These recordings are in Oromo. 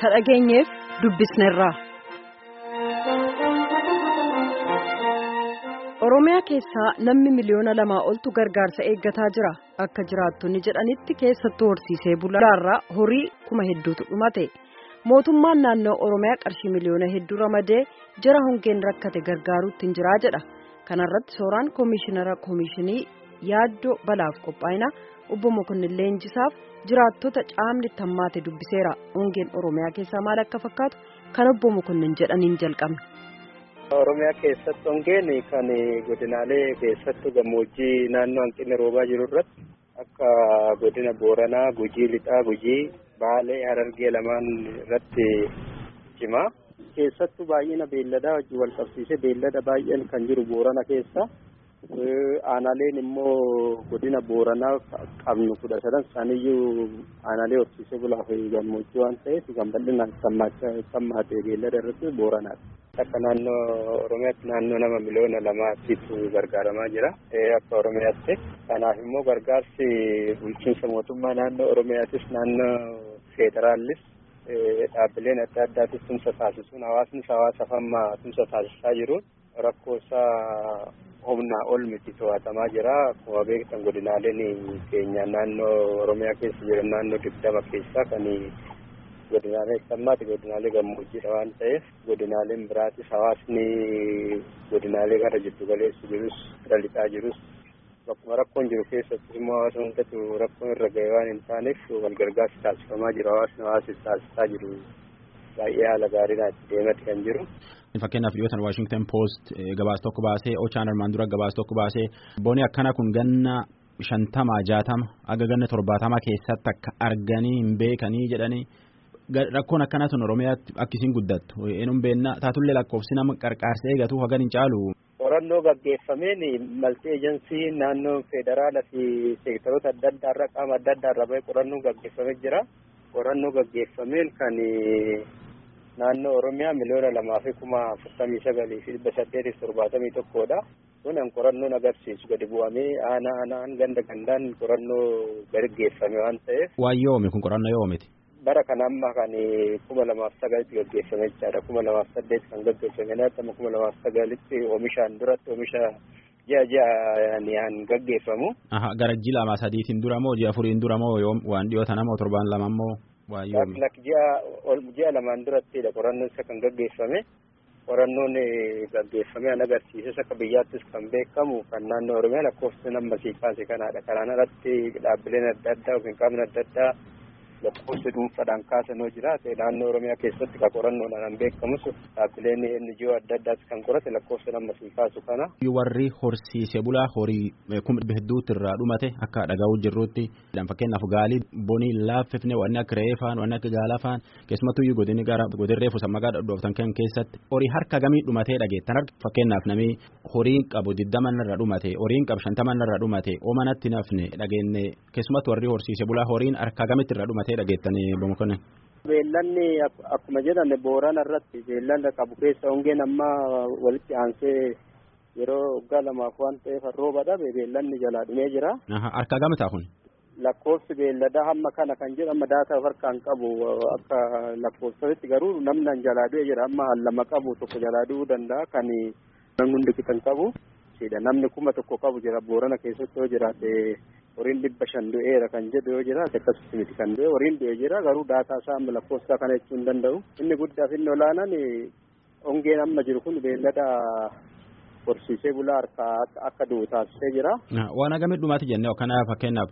ka dhageenyeef dubbisneerra. Oromiyaa keessaa namni miliyoona lamaa oltu gargaarsa eeggataa jira. Akka jiraattonni jedhanitti keessattuu horsiisee bulaarraa horii kuma hedduutu dhumate. Mootummaan naannoo Oromiyaa qarshii miliyoona hedduu ramadee jara hongeen rakkate gargaaruutti hin jiraa jedha. Kanarratti sooraan koomishinara koomishinii yaaddoo balaaf qophaa'ina obbo Mokonnin Leenjisaaf jiraattota caamni tammaate dubbiseera. Hongeen Oromiyaa keessaa maal akka fakkaatu kan obbo Mokonnin jedhaniin jalqabne. Oromiyaa keessatti hongeen kan godinaalee keessattuu gammoojjii naannoo hanqinni roobaa jiru irratti akka godina Booranaa, Gujii, Lixaa, Gujii, Baalee, Harargee lamaan irratti cimaa. Keessattuu baay'ina beelladaa wajjin wal qabsiisee beellada baay'een kan jiru Boorana keessa. Aanaaleen immoo godina Booranaa qabnu kudha sadan isaaniiyyuu aanaalee horsiisee bulaa fi gammoojjii waan ta'eef kan bal'inaan sammaate beellada irratti Booranaadha. Akka naannoo Oromiyaatti naannoo nama miliyoona lamaatiitu gargaaramaa jira. Akka Oromiyaatti. Kanaaf immoo gargaarsi bulchiinsa mootummaa naannoo Oromiyaatis naannoo federaallis dhaabbileen adda addaatis tumsa taasisuun hawaasnis hawaasa fammaa tumsa taasisaa jiruun rakkoo isaa humnaa ol miti to'atamaa jira. Akkuma beektan godinaaleen keenya. Naannoo Oromiyaa keessa jiran naannoo digdama keessaa kan godinaalee sammaati. Godinaalee gammoojjiidha waan ta'eef godinaaleen biraatis hawaasni godinaalee gara jiddu galeessu jirus irra lixaa jirus. Bakkuma rakkoon jiru keessattis immoo hawaasa hundatu rakkoon irra ga'e waan hin taaneef wal gargaarsi taasifamaa jira hawaasni hawaasis taasisaa jiru. Baay'ee haala gaariidhaan deemati kan jiru. Fakkeenyaaf dhiyootan Waashingtan Poost gabaasa tokko baasee Ochaan armaan dura gabaasa tokko baasee booni akkana kun ganna shantama jaatama aga ganna torbaatama keessatti akka arganii hin beekanii jedhanii rakkoon akkanaa sun Oromiyaatti akkasiin guddattu eenyuun beennaa taatullee lakkoofsi nama qarqaarsa eegatu hagan hin caalu. Qorannoo gaggeeffameen maltee ejensii naannoo federaalaa fi seektaroota adda addaa irra qaama adda addaa irra bahee qorannoo gaggeeffamee jira. Qorannoo gaggeeffameen kan naannoo Oromiyaa miliyoona lamaa fi kuma afurtamii sagalii fi dhibba saddeetiif torbaatamii tokkodha. Kun qorannoon agarsiisu gadi bu'amee aanaa aanaan ganda gandaan qorannoo gaggeeffame waan ta'eef. Waan yoome kun qorannoo yoomiti. bara kana amma kan kuma lamaaf sagalitti gaggeeffame jechaadha kuma lamaaf saddeet kan gaggeeffame naatama kuma lamaaf sagalitti oomishaan duratti oomisha ji'a ji'aan gaggeeffamu. gara ji'a lama sadiitiin dura moo ji'a afuriin dura moo waan dhiyootan moo torbaan lama moo. Ji'a lamaan durattidha qorannoon isa kan gaggeeffame. qorannoon gaggeeffame an agarsiises akka biyyaattis kan beekamu kan naannoo oromiyaa lakkoofsi nama sii kaase kanaadha kanaan alatti dhaabbileen adda addaa yookiin qaamni adda addaa lakkoofsi dhuunfaadhaan kaasanoo jiraate naannoo oromiyaa keessatti kan qorannoodhaan beekamus dhaabbileen NGO adda addaas kan qorate lakkoofsa nama sii kaasu kana. warri horsiise bulaa horii kuma hedduutti irraa dhumate akka dhagahu jirrutti fakkeenyaaf gaalii bonii laaffifne wanni akka reefaan wanni akka gaalafaan keessumattuu godinni gara godin reefu sammagaa dhooftan kan keessatti horii harka gamii dhumatee dhageettan harka fakkeenyaaf namni horiin qabu digdaman irra dhumate horiin qabu shantaman irra dhumate oomanatti nafne dhageenne keessumattuu warri horsiise bulaa horiin harka gamitti irra dhumate dhageettanii bomokonne. Beellanni akkuma jedhame boorana irratti beellanda qabu keessa hongeen amma walitti aansee yeroo waggaa lamaaf waan ta'eef rooba dhabe beellanni jalaa dhumee jira. Harka gamitaa kun? Lakkoofsi beelladaa hamma kana kan jedhamu daataa harkaan qabu akka lakkoofsatti garuu namni jalaa du'e jira amma lama qabu tokko jalaa du'uu danda'a kan hundi kan qabu. Namni kuma tokko qabu jira boorana keessatti yoo jiraate horiin dhibba shan du'eera kan jedhu yoo jiraate akkasumas miti kan du'e horiin du'e jira garuu daataa isaa amma lakkoofsaa kana jechuu hin danda'u. Inni guddaa fi inni olaanaan hongeen amma jiru kun beellada horsiisee bulaa harkaa akka du'u taasisee jira. Waan hagamii dhumaati jennee kana fakkeenyaaf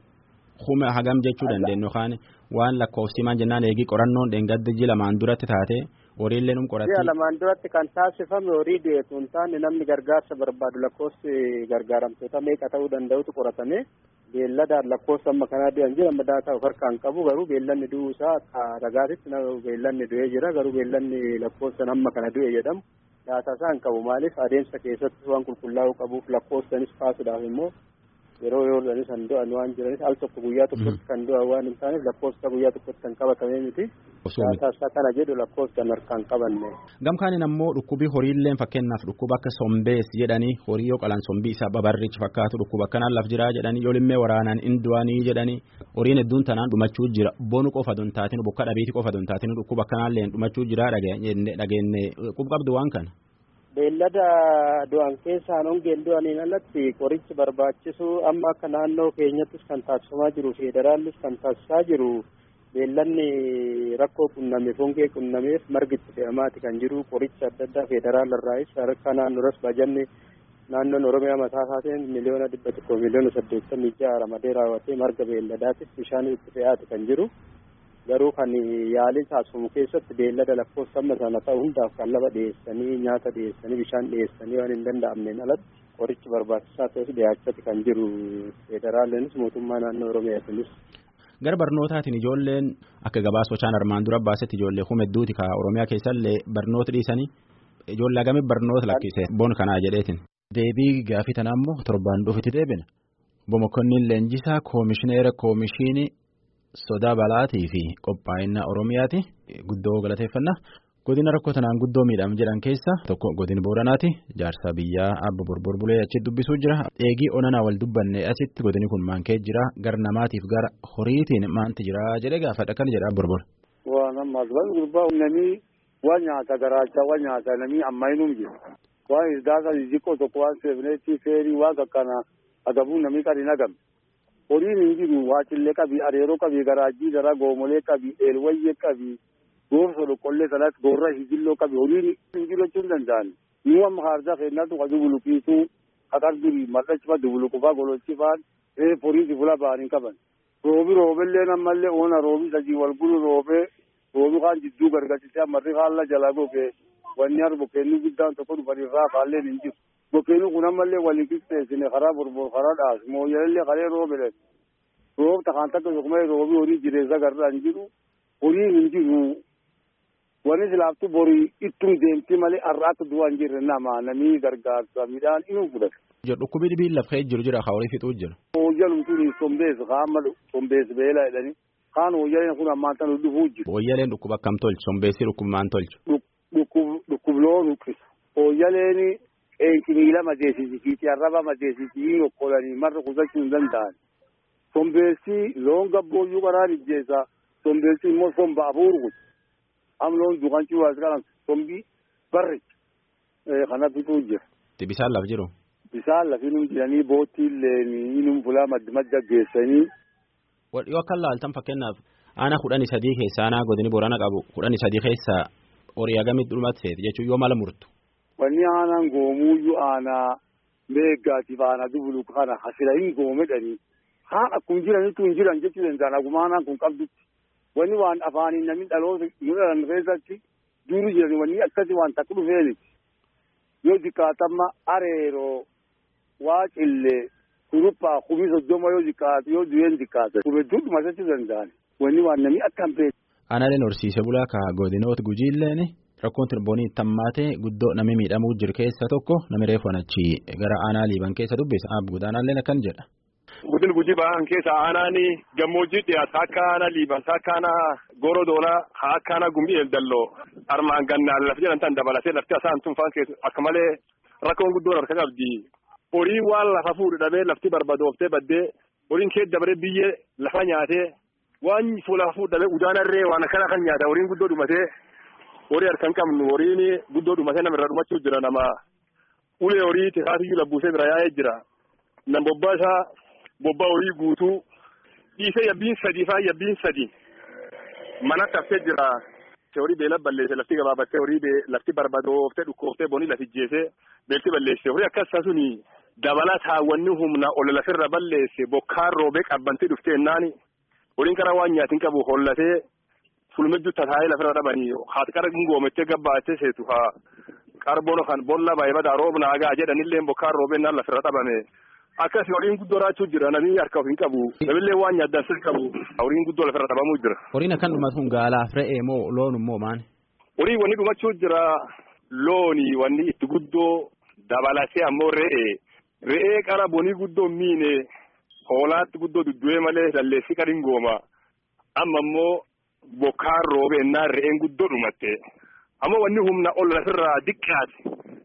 kuma hagam jechuu dandeenyu yookaan waan lakkoofsi maan jennaan eegi qorannoon dheengadda ji lamaan duratti taate horiillee num qoratti. Ji'a lamaan duratti kan taasifame horii du'eetu hin taane namni gargaarsa barbaadu lakkoofsi gargaaramtoota meeqa ta'uu danda'utu qoratame beelladaan lakkoofsa amma kanaa du'an jira. Amma daataa of harkaan qabu garuu beellanni du'uu isaa ragaatitti beellanni du'ee jira. Garuu beellanni lakkoofsan amma kana du'e jedhamu daataa isaa hin qabu maaliif? Adeemsa keessatti waan qulqullaa'uu qabuuf lakkoofsanis kaasuudhaaf immoo yeroo yoodhanis kan du'an waan jiranis al tokko guyyaa tokkotti kan du'an waan hin taaneef lakkoofsa guyyaa tokkotti kan qabatamee miti. Daataa kana jedhu lakkoofsan harkaan qabanne. Gamkaaniin ammoo dhukkubii horiillee fakkeenyaaf dhukkuba akka sombees jedhanii horii yoo qalan sombii isaa babarrichi fakkaatu dhukkuba akkanaan laf jiraa jedhanii yoo limmee waraanaan hin du'anii jedhanii horiin hedduun tanaan dhumachuu jira bonu qofa don taatinu bokka dhabiiti qofa don taatinu dhukkuba akkanaallee dhumachuu jira dhageenye qubqabdu waan kana. Beellada du'an keessaan hongeen du'aniin alatti qorichi barbaachisu amma akka naannoo keenyattis kan taasifamaa jiru federaallis kan taasisaa jiru beellanni rakkoo qunnameef hongee qunnameef margitti fe'amaati kan jiru qoricha adda addaa federaala irraayis harka naannoorras bajanni naannoon oromiyaa mataa isaatiin miliyoona dhibba tokko miliyoona saddeettamii ja'a ramadee raawwatee marga beelladaatiif bishaan itti fe'aati kan jiru. Garuu kan yaaliin taasifamu keessatti beellada lakkoofsa amma sana ta'u hundaaf kan lafa dhiyeessanii nyaata dhiyeessanii bishaan dhiyeessanii waan hin danda'amneen alatti qorichi barbaachisaa ta'us dhiyaachatti kan jiru federaaliinis mootummaa naannoo oromiyaatiinis. Gara barnootaatiin ijoolleen akka gabaasa sochaan armaan dura baasetti ijoollee kuma hedduuti ka oromiyaa keessallee barnoota dhiisanii ijoollee hagamii barnoota lakkise boon kanaa jedheetiin. Deebii gaafii tanaa immoo torbaan dhufitti deebina. Bomokonniin leenjisaa koomishineera koomishinii. Sodaa balaatii fi qophaa'ina oromiyaati. Guddoo galateeffannaa. Godina rakkoo tanaan guddoo miidham jedhan keessa tokko godina booranaati. Jaarsa biyyaa abba borbor achi dubbisuu jira. Eegii onanaa wal dubbanne asitti godini kun maankee jira? Gara namaatiif gara horiitiin maanti jira jedhee gaafadha kan jedha borbor. waan ammaas waan gurbaa namni waan nyaata garaachaa waan nyaata namni ammayinuu jiru. Waan isdaasa xixiqqoo tokko waan seefneetti feerii waan akkana agabuu namni kan hin agamne. Horiin hin jiru waacillee qabi areeroo qabi garaajii dara goomolee qabi eelwayyee qabi goorsa dhoqqollee sanas goorra hijilloo qabi horiin hin jiru jechuu hin danda'an nu amma haardaa keennatu ka dubuluqiitu haqar duri mardhachifa dubuluqufaa gololchifaan reef horiiti fula ba'an hin qaban roobi roobellee ammallee oona roobi sajii wal bulu roobee roobi kaan jidduu gargarsisee ammarri haalla jala goge wanni har bokkeenni guddaan tokko dhufanirraa faalleen hin jiru bokkeenni kun ammallee walii qixxeessine karaa borbor karaa dhaas mooyyalallee kalee roobedhe roob takaan takka tokkumee roobii horii jireessa garraa hin jiru horiin hin jiru wani silaaftu borii ittum deemti malee har'a akka du'aa hin jirre nama namii gargaarsa midhaan inuu fudhata. Dhukkubii dhibiin lafee jiru jira haa horii fixuu jira. Hooyyaluun tuni sombees kaama sombees beela jedhani kaan hooyyaleen kun ammaan tan dhufuu jiru. Hooyyaleen dhukkuba akkam tolchu sombeessi dhukkuba maan tolchu. Dhukkubloon dhukkisa. Hooyyaleen qeenqimiila madeessisi fiixii arraba madeessisi hin okkolanii marra qusachuu hin danda'an. Sombeessi loon gabbooyyuu qaraan ijjeessa. Sombeessi immoo somba afuurgu. Am loon duqanchuu as kanan sombii barri kanatu jira. Bisaan laf jiru. Bisaan lafi nu jiranii boottiillee inum fulaa madda geessanii. Yoo akka laaltan fakkeenyaaf aanaa kudhanii sadii keessa aanaa godini boorana qabu kudhanii sadii keessa horii agamitti dhumatti seeti jechuun yoo mala murtu. Wanni aanaan goomuyyuu aanaa meeggaatiif aanaa dubulu kana hasila hin goomedhanii haan akkuma jiranitti hin jiran jechuu danda'an akkuma aanaan kun qabdutti wanni waan afaaniin namni dhaloota nu dhalan keessatti duru jiran wanni akkasi waan takka dhufeeniti yoo jikaatamma areeroo waa cillee kuruphaa kumi soddoma yoo jikaatu yoo du'een jikaatan kume duudhuma jechuu danda'an wanni waan namni akka hin beekne. Aanaaleen horsiise bulaa ka godinoota gujiilleen rakkoon tirboonii tammaatee guddoo namni miidhamuu jiru keessa tokko namni reefu achi gara aanaa liiban keessa dubbisa abbi gudaanaalleen akkan jedha. Gudin gujii ba'an keessa aanaan gammoojjii dhiyaata akka aanaa liiban akka aanaa gooroo doolaa akka aanaa gumbii eldalloo armaan gannaan lafa jedhan tan dabalatee lafti asaan tunfaan keessa akka malee rakkoon guddoon harka qabdi. Horii waan lafa fuudhu dhabee lafti barbadooftee baddee horiin kee dabaree biyyee lafa nyaatee waan fuula fuudhu dhabee udaanarree waan akkana kan nyaata horiin guddoo dhumatee horii harka hin qabnu horiin guddoo dhumatee namirra dhumachuu jira nama ulee horii tisaatiyyuu labbuusee bira yaa'ee jira. Nam bobbaa isaa bobbaa horii guutuu dhiisee yabbiin sadii faa yabbiin sadii mana taftee jira. Horii beela balleesse lafti gabaabattee horii lafti barbadooftee dhukkooftee bonii lafijjeessee beelti balleesse horii akkasa suni dabalataa wanni humna ol lafirra balleesse bokkaan roobee qabbantii dhuftee ennaani horiin karaa waan nyaatiin qabu hollatee fulmejju tataa'ee lafirra dhabanii haati qara ngoomettee gabbaattee seetu haa qarboon kan bolla baay'ee roobna hagaa jedhanillee bokkaan roobee naan lafirra dhabame. Akkasii horiin guddoo raachuu jira namni harka hin qabu namillee waan nyaaddansis qabu horiin guddoo lafirra dhabamuu jira. Horiin akkan dhumatu gaalaaf re'ee moo loon immoo maani? Horii wanni dhumachuu jira looni wanni itti guddoo dabalatee ammoo re'ee re'ee qara bonii guddoo miine hoolaatti guddoo duddu'ee malee lalleessi qariin gooma amma immoo bokkaan roobeennaan re'een guddoo dhumatte ammoo wanni humna ol lafirraa diqqaate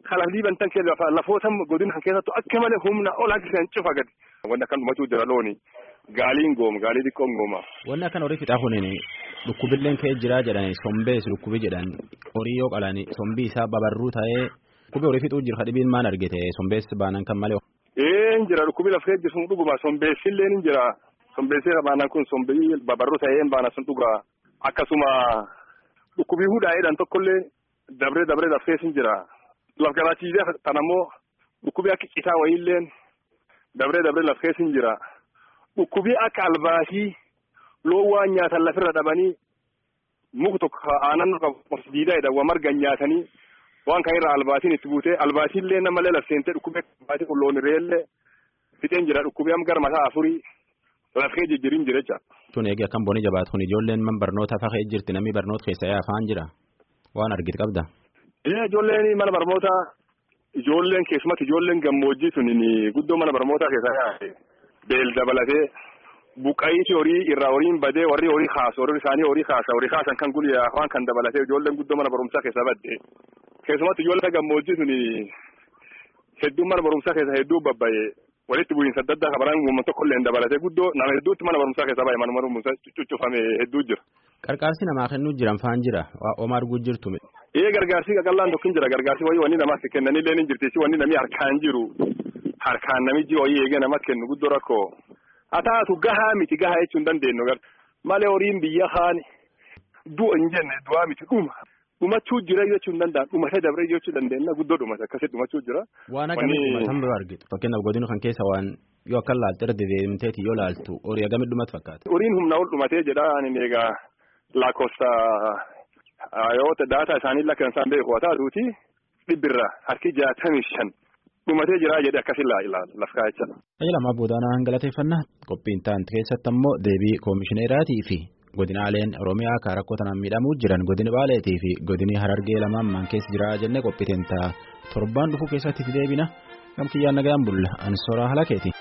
kala liibantan keessa lafoota godina kan keessattu akka malee humna ol harkisan cufa gadi wanni akkan dhumachuu jira looni gaaliin gooma gaalii xiqqoon gooma. Wanni akkan horii fixaa kunin dhukkubilleen ka'ee jiraa jedhani sombees dhukkubi jedhan horii yoo qalani sombii isaa babarruu ta'ee dhukkubi horii fixuu jira kadhibiin maan argite sombees baanan kan malee. Ee jira dhukkubi lafee jiru sun dhuguma sombeessillee ni jira sombeessee baanan kun sombii babarruu ta'ee baana sun dhugaa akkasuma dhukkubii hudhaa'eedhaan tokkollee dabree dabree lafee sin jira. Laf galaatiidee tan ammoo dhukkubii akka citaa wayiilleen dabree dabree lafee sin jira. Dhukkubii akka albaasii loon waan nyaatan lafirra dhabanii muka tokko aanan diidaadha waa marga nyaatanii waan kan irraa albaasiin itti buutee albaasiillee namallee lafseentee dhukkubii albaasii kun loon reellee fixeen jira. Dhukkubii amma gara mataa afurii lafee jijjiirin jira jecha. Tun eegi akkam booni jabaatu kun ijoolleen man barnoota fa'a jirti namni barnoota keessa afaan jira waan argite qabda. Ijoolleen mana barnootaa ijoolleen keessumatti ijoolleen gammoojjii sun guddoo mana barnootaa keessa yaa'e beel dabalatee buqqa'iiti horii irraa horiin badee warri horii kaasu horii isaanii horii kaasa horii kaasan kan guyyaa waan kan dabalatee ijoolleen guddoo mana barumsaa keessa badde keessumatti ijoollee gammoojjii sun hedduu mana barumsaa keessa hedduu babba'ee walitti bu'iinsa adda addaa kabaran uummata tokko illee dabalatee guddoo nama hedduutti mana barumsaa keessa baay'ee mana barumsaa cuccufame hedduu jira. Qarqaarsi namaa kennuu jiran faan jira homaa arguu jirtu. Ee gargaarsi qaqallaan tokko jira gargaarsi wayii wanni namaaf kennanillee ni jirti wanni namni harkaan jiru harkaan namichi wayii eegee namatti kennu guddoo rakkoo. haa taatu gahaa miti gahaa jechuu hin dandeenyu malee horiin biyya kaan du'a hin jenne du'aa miti dhuma dhumachuu jira jechuu hin danda'an dhumatee dabree jechuu dandeenya guddoo dhumate akkasitti dhumachuu jira. Waan akkamii dhumatan bira argitu fakkeenyaaf godina kan keessa waan yoo akka laaltu irra dedeemteeti yoo laaltu horii agamii dhumatu fakkaata. Horiin humna ol dhumatee jedha ani egaa lakkoofsa yoo daataa isaanii lakkan isaan beeku haa taatuuti dhibbirra harki jaatamii shan. dhumatee jira jedhe akkasin lafkaa jecha. Tajaajila boodaanaa galateeffannaa qophiin ta'an keessatti ammoo deebii koomishineeraatii fi godinaaleen Oromiyaa kan rakkoo tanaan miidhamuu jiran godini Baaleetii fi godini Harargee lamaan maan keessa jira jennee qophiiteen ta'a torbaan dhufuu keessatti deebina gamkiyyaan nagaan bulla ansoraa halakeeti.